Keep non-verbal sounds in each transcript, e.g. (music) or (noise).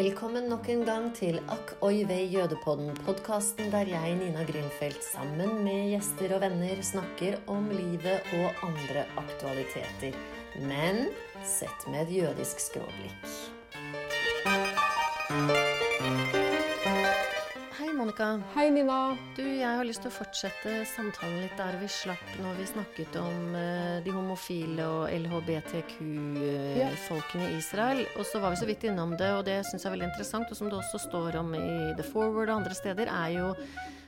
Velkommen nok en gang til Akk oi vei jødepodden, podkasten der jeg, Nina Grünfeldt, sammen med gjester og venner snakker om livet og andre aktualiteter. Men sett med et jødisk skråblikk. Monica. Hei, Nina. Du, jeg har lyst til å fortsette samtalen litt der vi slapp når vi snakket om uh, de homofile og LHBTQ-folkene i Israel. Og så var vi så vidt innom det, og det syns jeg er veldig interessant, og som det også står om i The Forward og andre steder, er jo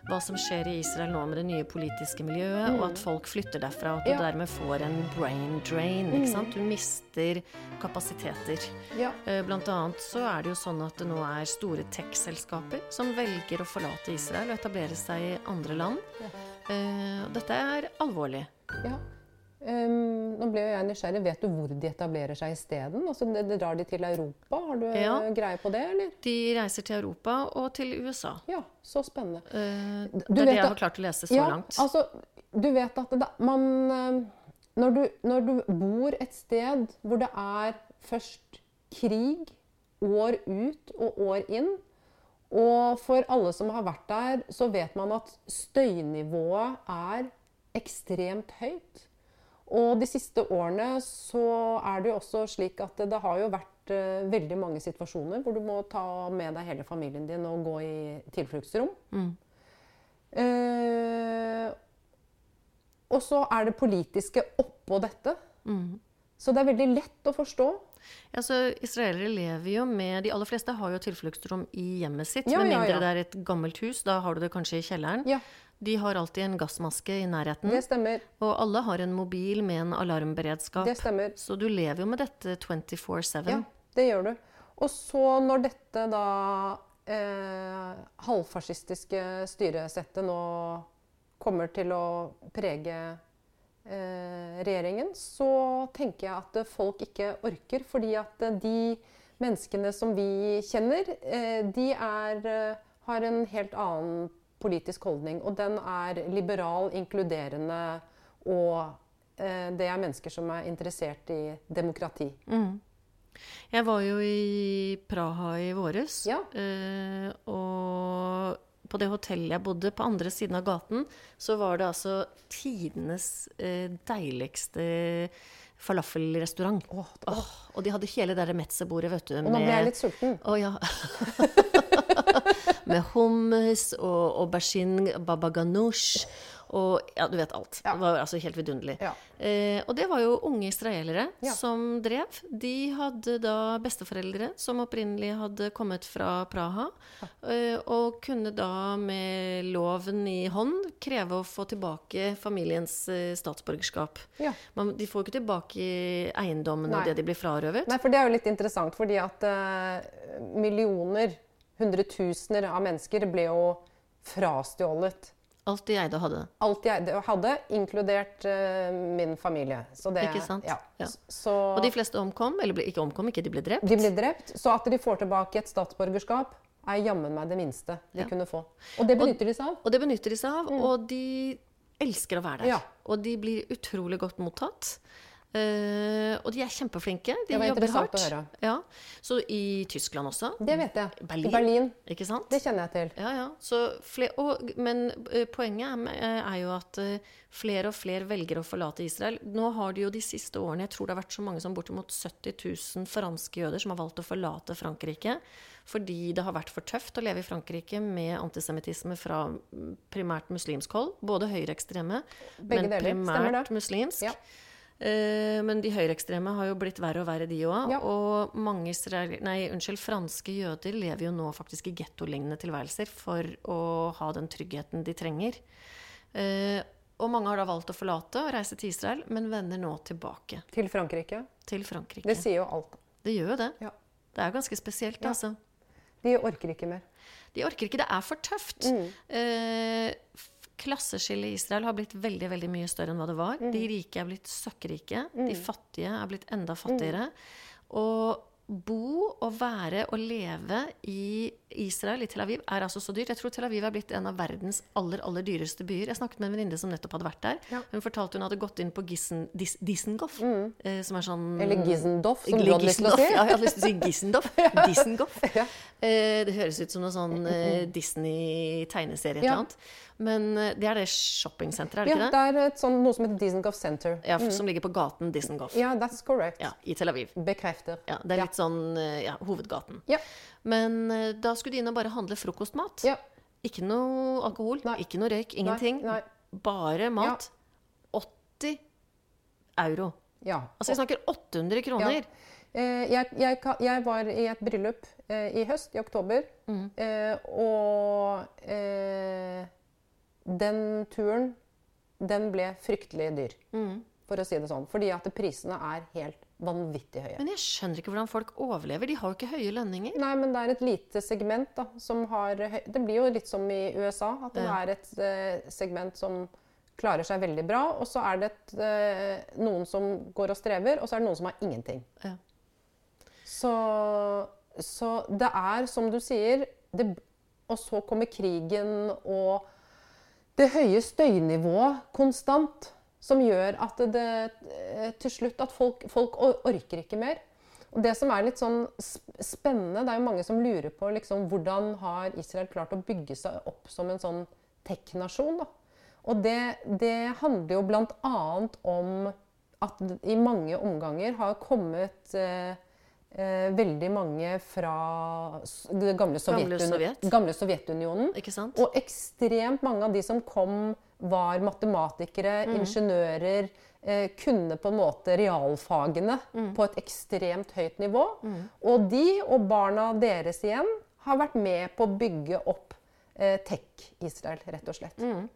hva som skjer i Israel nå med det nye politiske miljøet, og at folk flytter derfra, og at du Mm. Ja. Mm. dermed får en brain drain. ikke sant? Du mister kapasiteter. Ja. Eh, Blant annet så er det jo sånn at det nå er store tech-selskaper som velger å forlate Israel og etablere seg i andre land. Ja. Dette er alvorlig. ja. Ehm, nå ble jo jeg nysgjerrig. Vet du hvor de etablerer seg isteden? Altså, drar de til Europa? Har du Ja. eh, greie på det, eller? De reiser til Europa og til USA. Ja, så spennende. Eh, Det er vet det jeg har klart å lese så ja, langt. altså, du vet at da, man eh, når du, når du bor et sted hvor det er først krig år ut og år inn, og for alle som har vært der, så vet man at støynivået er ekstremt høyt. Og de siste årene så er det jo også slik at det, det har jo vært eh, veldig mange situasjoner hvor du må ta med deg hele familien din og gå i tilfluktsrom. Eh, og så er det politiske oppå dette. Så det er veldig lett å forstå. Ja, så Israelere lever jo med De aller fleste har jo tilfluktsrom i hjemmet sitt. Ja, med ja, mindre ja. det er et gammelt hus. Da har du det kanskje i kjelleren. De har alltid en gassmaske i nærheten. det stemmer. Og alle har en mobil med en alarmberedskap. Det stemmer. Så du lever jo med dette 24-7. Ja, det gjør du. Og så når dette da eh, halvfascistiske styresettet nå kommer til å prege eh, regjeringen, så tenker jeg at folk ikke orker. Fordi at de menneskene som vi kjenner, eh, de er, eh, har en helt annen politisk holdning. Og den er liberal, inkluderende, og eh, det er mennesker som er interessert i demokrati. Jeg var jo i Praha i våres. Ja. eh, og på det hotellet jeg bodde, på andre siden av gaten, så var det altså tidenes eh, deiligste falafelrestaurant. Åh, oh. og de hadde hele det Metze-bordet, vet du. Og nå ble jeg litt sulten. Å ja. (laughs) med hummus og aubergine baba ganoush og ja, du vet alt. Ja. Det var altså helt vidunderlig. Ja. Eh, og det var jo unge israelere Ja. som drev. De hadde da besteforeldre som opprinnelig hadde kommet fra Praha, eh, og kunne da med loven i hånd kreve å få tilbake familiens eh, statsborgerskap. Ja. Man, de får jo ikke tilbake eiendommen og det de blir frarøvet. Nei, for det er jo litt interessant, fordi at eh, millioner, hundretusener av mennesker ble jo frastjålet. Alt de eide og hadde. Alt de eide og hadde, inkludert uh, min familie. Så det, Ikke sant? Ja. Ja. Så Og de fleste omkom, eller ble, ikke omkom, ikke de ble drept. de ble drept. Så at de får tilbake et statsborgerskap, er jammen meg det minste de Ja. kunne få. Og det benytter de seg av. Og det benytter de seg av, og de elsker å være der. Mm. Ja. Og de blir utrolig godt mottatt. Eh, og de er kjempeflinke. De Det var jobber hardt. å høre. Ja. Så i Tyskland også. Det vet jeg. Berlin. I Berlin. Ikke sant? Det kjenner jeg til. Ja, ja. Så og, men eh, poenget er, eh, er jo at uh, flere og flere velger å forlate Israel. Nå har de jo de siste årene Jeg tror det har vært så mange som bortimot 70 000 franske jøder som har valgt å forlate Frankrike fordi det har vært for tøft å leve i Frankrike med antisemittisme fra mm, primært muslimsk hold. Både høyreekstreme, men primært muslimsk. Ja. Eh, men de høyreekstreme har jo blitt verre og verre, de òg. Ja. Og mange israel nei, unnskyld, franske jøder lever jo nå faktisk i gettolignende tilværelser for å ha den tryggheten de trenger. Eh, og mange har da valgt å forlate og reise til Israel, men vender nå tilbake Til Frankrike. til Frankrike. Det sier jo alt. Det gjør jo det. Ja. Det er ganske spesielt, Ja. altså. De orker ikke mer. De orker ikke. Det er for tøft. Eh, f- klasseskillet i Israel har blitt veldig veldig mye større enn hva det var. De rike er blitt søkkrike. De fattige er blitt enda fattigere. Og bo og være og leve i Israel, i Tel Aviv, er altså så dyrt. Jeg tror Tel Aviv er blitt en av verdens aller aller dyreste byer. Jeg snakket med en venninne som nettopp hadde vært der. Ja. Hun fortalte hun hadde gått inn på Gissen, Dis, Dizengoff, eh, som er sånn Eller Gissendoff, som du Eller hadde lyst til å si. Ja, jeg hadde lyst til å si Gisendorf. (laughs) Dissengoff. (laughs) Ja. Eh, det høres ut som noe sånn eh, Disney-tegneserie et Ja. eller annet. Men eh, det er det shoppingsenteret, er det Ja, ikke det? Ja, det er sånn, noe som heter Dissengoff Center. Ja, Som ligger på gaten Dissengoff. Ja, that's correct. Ja, I Tel Aviv. Bekrefter. Ja, det er Ja. litt sånn eh, ja, hovedgaten. Ja. Men eh, da skulle de inn og bare handle frokostmat. Ja. Ikke noe alkohol, Nei. ikke noe røyk, ingenting. Nei, nei. Bare mat. 80 euro. Ja. Altså vi snakker 800 kroner. Eh, jeg, jeg, jeg var i et bryllup i høst, i oktober, Mm. og eh, den turen, den ble fryktelig dyr, Mm. for å si det sånn. Fordi at prisene er helt vanvittig høye. Men jeg skjønner ikke hvordan folk overlever. De har jo ikke høye lønninger. Nei, men det er et lite segment da, som har høy- Det blir jo litt som i USA, at det Ja. er et uh, segment som klarer seg veldig bra, og så er det et, uh, noen som går og strever, og så er det noen som har ingenting. Ja. Så, så det er, som du sier det, Og så kommer krigen og det høye støynivået konstant, som gjør at det eh, til slutt at folk, folk orker ikke mer. Og det som er litt sånn spennende, det er jo mange som lurer på liksom, hvordan har Israel klart å bygge seg opp som en sånn tech-nasjon. Og det, det handler jo bl.a. om at i mange omganger har kommet eh, eh, veldig mange fra det gamle, Gamle Sovjet. gamle Sovjetunionen. Og ekstremt mange av de som kom, var matematikere, Mm. ingeniører. Eh, kunne på en måte realfagene Mm. på et ekstremt høyt nivå. Og de og barna deres igjen har vært med på å bygge opp eh, tech-Israel, rett og slett. Mm.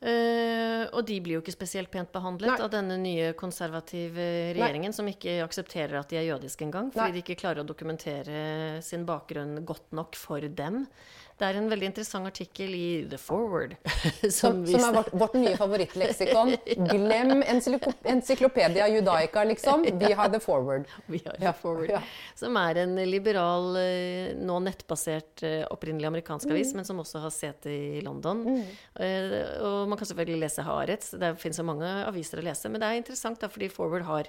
Eh, og de blir jo ikke spesielt pent behandlet Nei. av denne nye konservative regjeringen, som ikke aksepterer at de er jødiske engang, fordi Nei. de ikke klarer å dokumentere sin bakgrunn godt nok for dem. Det er en veldig interessant artikkel i The Forward (laughs) som, Som, som er vårt, vårt nye favorittleksikon. (laughs) Glem Encyklopedia Judaica, liksom. (laughs) Vi har the forward. Vi har Ja, The Forward, ja. som er en liberal, eh, nå nettbasert, eh, opprinnelig amerikansk Mm. avis, men som også har sete i London. Mm. Og man kan selvfølgelig lese Haaretz. Det finnes jo mange aviser å lese, men det er interessant da, fordi Forward har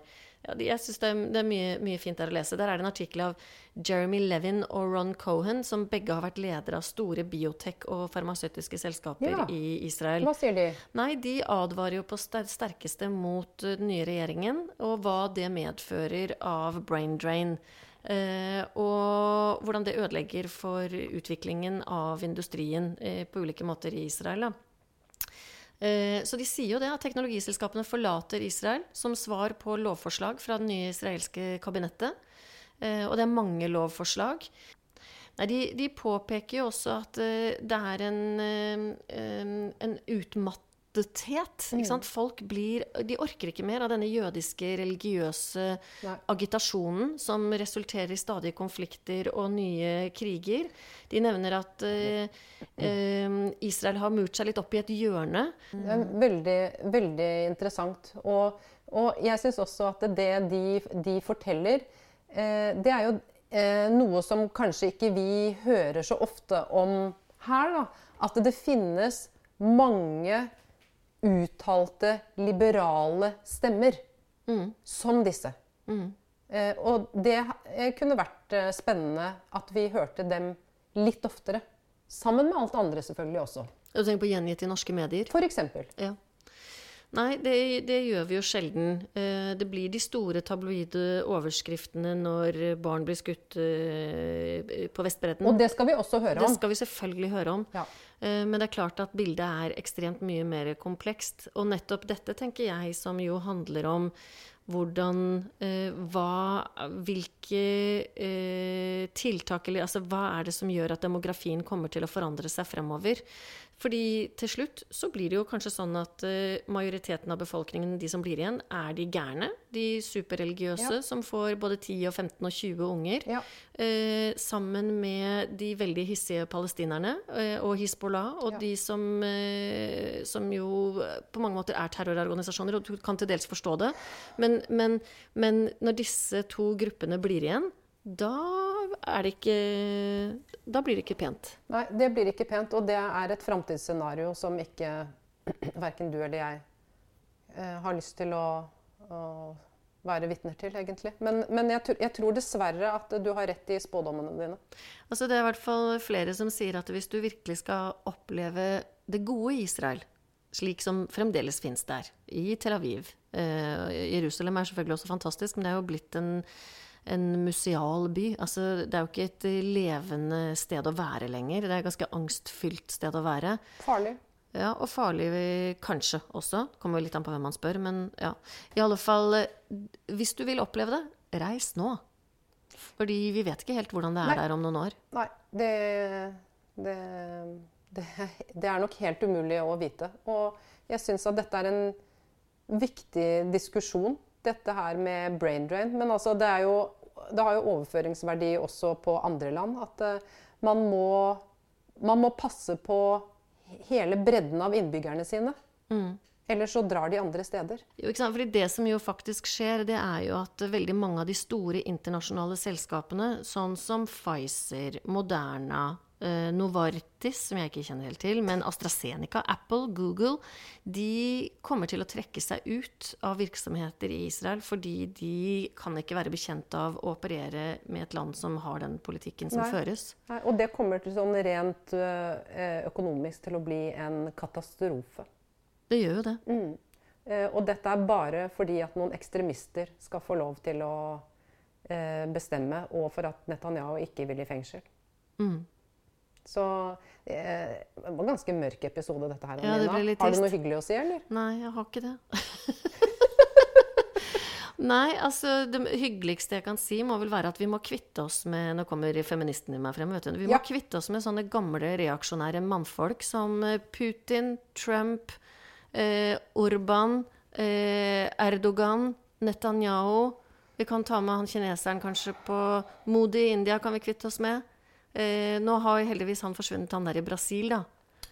ja, Jeg synes det, er- det er mye, mye fint der å lese. Der er det en artikkel av Jeremy Levin og Ron Cohen, som begge har vært ledere av store biotek- og farmasøytiske selskaper Ja. i Israel. Hva sier de? Nei, de advarer jo på sterkeste mot eh, den nye regjeringen, og hva det medfører av brain drain. Eh, og hvordan det ødelegger for utviklingen av industrien eh, på ulike måter i Israel. Da. Eh, så de sier jo det, at teknologiselskapene forlater Israel som svar på lovforslag fra det nye israelske kabinettet. Eh, og det er mange lovforslag. Nei, de, de påpeker jo også at eh, det er en, eh, en utmattethet. Ikke sant? Folk blir De orker ikke mer av denne jødiske, religiøse Nei. agitasjonen som resulterer i stadige konflikter og nye kriger. De nevner at eh, Israel har murt seg litt opp i et hjørne. Det er veldig, veldig interessant. Og, og jeg syns også at det de, de forteller, eh, det er jo noe som kanskje ikke vi hører så ofte om her. Da. At det finnes mange uttalte liberale stemmer som disse. Eh, og det eh, kunne vært eh, spennende at vi hørte dem litt oftere. Sammen med alt andre selvfølgelig også. Du tenker på gjengitt i norske medier? For eksempel. Ja. Nei, det, det gjør vi jo sjelden. Eh, Det blir de store tabloide overskriftene når barn blir skutt eh, på Vestbredden. Og det skal vi også høre om. Det skal vi selvfølgelig høre om. Ja. Eh, Men det er klart at bildet er ekstremt mye mer komplekst. Og nettopp dette tenker jeg som jo handler om hvordan hva, Hvilke eh, tiltak eller altså hva er det som gjør at demografien kommer til å forandre seg fremover? Fordi til slutt så blir det jo kanskje sånn at eh, majoriteten av befolkningen, de som blir igjen, er de gærne. De superreligiøse Ja. som får både 10 og 15 og 20 unger. Ja. Eh, sammen med de veldig hissige palestinerne eh, og Hizbollah, og Ja. de som, eh, som jo på mange måter er terrororganisasjoner, og du kan til dels forstå det. Men, men, men når disse to gruppene blir igjen, da er det ikke Da blir det ikke pent. Nei, det blir ikke pent, og det er et framtidsscenario som ikke (clears throat) verken du eller jeg eh, har lyst til å, å være vitner til, egentlig. Men, men jeg, jeg tror dessverre at du har rett i spådommene dine. Altså Det er i hvert fall flere som sier at hvis du virkelig skal oppleve det gode i Israel, slik som fremdeles fins der, i Tel Aviv eh, Jerusalem er selvfølgelig også fantastisk, men det er jo blitt en, en museal by. Altså, det er jo ikke et levende sted å være lenger. Det er et ganske angstfylt sted å være. Farlig. Ja, og farlig kanskje også. Kommer litt an på hvem man spør, men ja. I alle fall, eh, hvis du vil oppleve det, reis nå. Fordi vi vet ikke helt hvordan det er Nei. der om noen år. Nei, det, det, det, det er nok helt umulig å vite. Og jeg syns at dette er en viktig diskusjon, dette her med brain drain. Men altså, det, jo, det har jo overføringsverdi også på andre land. At uh, man, må, man må passe på hele bredden av innbyggerne sine. Ellers så drar de andre steder. Jo? Fordi det som jo faktisk skjer, det er jo at veldig mange av de store internasjonale selskapene, sånn som Pfizer, Moderna, Novartis, som jeg ikke kjenner helt til, men AstraZeneca, Apple, Google, de kommer til å trekke seg ut av virksomheter i Israel fordi de kan ikke være bekjent av å operere med et land som har den politikken som Nei. føres. Nei, og det kommer til sånn rent eh, økonomisk til å bli en katastrofe. Det gjør jo det. Eh, og dette er bare fordi at noen ekstremister skal få lov til å eh, bestemme, og for at Netanyahu ikke vil i fengsel. Mm. Så eh, det var en ganske mørk episode, dette her. Ja, det ble litt Har du noe hyggelig å si, eller? Nei, jeg har ikke det. (laughs) Nei, altså det hyggeligste jeg kan si, må vel være at vi må kvitte oss med Nå kommer feministen i meg frem. vet du. Vi må Ja. kvitte oss med sånne gamle reaksjonære mannfolk som eh, Putin, Trump, eh, Orban, eh, Erdogan, Netanyahu. Vi kan ta med han kineseren kanskje på Modi i India, kan vi kvitte oss med. Eh, nå har heldigvis han forsvunnet, han der i Brasil, da.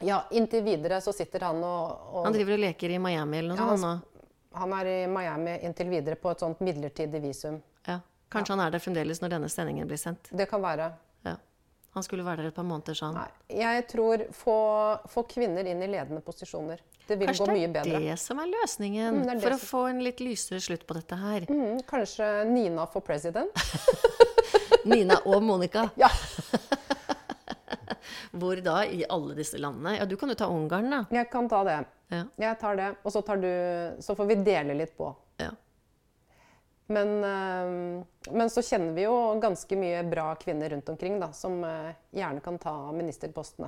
Ja, inntil videre så sitter han og, og Han driver og leker i Miami eller noe Ja, sånt. Han, han er i Miami inntil videre på et sånt midlertidig visum. Ja. Kanskje han er der fremdeles når denne sendingen blir sendt. Det kan være. Ja. Han skulle være der et par måneder, sa han. Nei, jeg tror få, få kvinner inn i ledende posisjoner. Det vil Kanskje gå mye bedre det er det som er løsningen Mm, er for for å få en litt lysere slutt på dette her. Mm, kanskje Nina for president? (laughs) Nina og Monica. Ja. (laughs) Hvor da i alle disse landene? Ja, du kan jo ta Ungarn, da. Jeg kan ta det. Ja. Jeg tar det, og så, tar du, så får vi dele litt på. ja. Men, eh, men så kjenner vi jo ganske mye bra kvinner rundt omkring da, som eh, gjerne kan ta ministerpostene.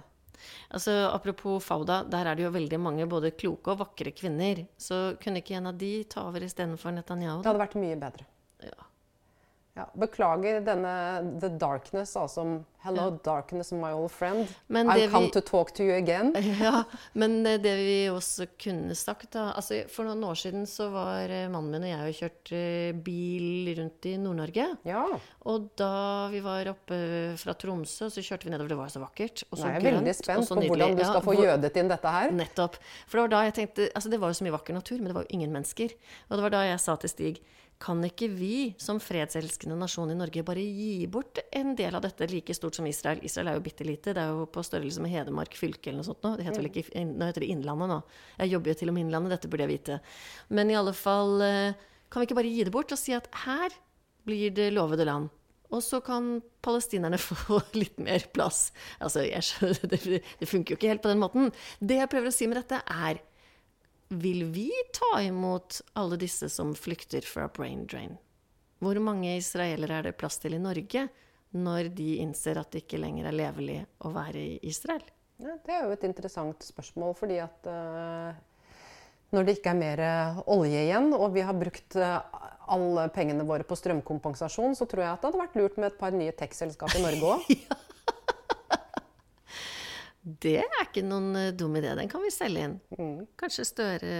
Altså, Apropos Fauda, der er det jo veldig mange både kloke og vakre kvinner. Så kunne ikke en av de ta over istedenfor Netanyahu? Det hadde vært mye bedre. Ja. Ja, beklager denne The Darkness, altså. Hello, darkness, my old friend. Men I've come vi- to talk to you again. (laughs) Ja, men eh, det vi også kunne sagt da altså For noen år siden så var eh, mannen min og jeg og kjørte bil rundt i Nord-Norge. Ja. Og da vi var oppe fra Tromsø, så kjørte vi nedover. Det var så vakkert. Og så Nei, jeg grønt, veldig spent på hvordan du Ja, skal få hvor- jødet inn dette her. Nettopp. For det var da jeg tenkte Altså, det var jo så mye vakker natur, men det var jo ingen mennesker. Og det var da jeg sa til Stig kan ikke vi som fredselskende nasjon i Norge bare gi bort en del av dette like stort som Israel? Israel er jo bitte lite. Det er jo på størrelse med Hedmark fylke eller noe sånt nå. Det heter vel ikke Nå heter det Innlandet nå. Jeg jobber jo til og med Innlandet, dette burde jeg vite. Men i alle fall eh, Kan vi ikke bare gi det bort og si at her blir det lovede land? Og så kan palestinerne (laughs) få litt mer plass. Altså, jeg skjønner, det, (laughs) det funker jo ikke helt på den måten. Det jeg prøver å si med dette, er Vil vi ta imot alle disse som flykter fra brain drain? Hvor mange israelere er det plass til i Norge når de innser at det ikke lenger er levelig å være i Israel? Ja, det er jo et interessant spørsmål, fordi at uh, når det ikke er mer eh, olje igjen, og vi har brukt uh, alle pengene våre på strømkompensasjon, så tror jeg at det hadde vært lurt med et par nye tech-selskap i Norge òg. (laughs) Det er ikke noen eh, dum idé. Den kan vi selge inn. Mm. Kanskje Støre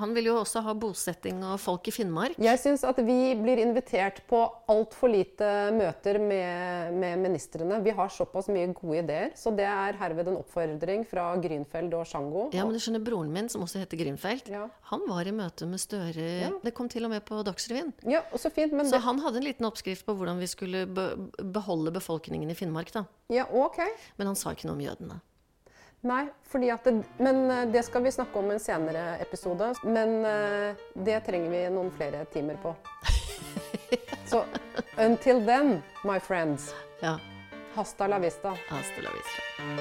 Han vil jo også ha bosetting og folk i Finnmark. Jeg syns at vi blir invitert på altfor lite møter med, med ministrene. Vi har såpass mye gode ideer, så det er herved en oppfordring fra Grünfeld og Sjango. Ja, men du skjønner, Broren min, som også heter Grünfeld, Ja. han var i møte med Støre Ja. Det kom til og med på Dagsrevyen. Ja, og så fint, men Så det, han hadde en liten oppskrift på hvordan vi skulle be beholde befolkningen i Finnmark. da. ja, ok. Men han sa ikke noe om jødene. Nei, fordi at det, men eh, det skal vi snakke om i en senere episode. Men eh, det trenger vi noen flere timer på. (laughs) Så until then, my friends, Ja, hasta la vista. hasta la vista.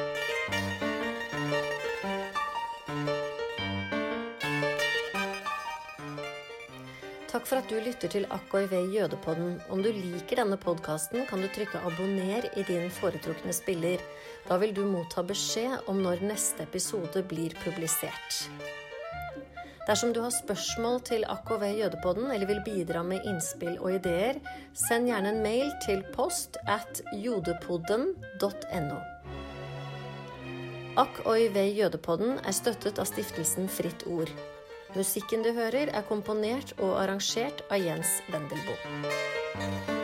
For at du lytter til AKIV Jødepodden. Om du liker denne podkasten, kan du trykke 'abonner' i din foretrukne spiller. Da vil du motta beskjed om når neste episode blir publisert. Dersom du har spørsmål til AKV Jødepodden eller vil bidra med innspill og ideer, send gjerne en mail til post at jodepodden.no. Akk oi vei Jødepodden er støttet av stiftelsen Fritt Ord. Musikken du hører, er komponert og arrangert av Jens Wendelboe.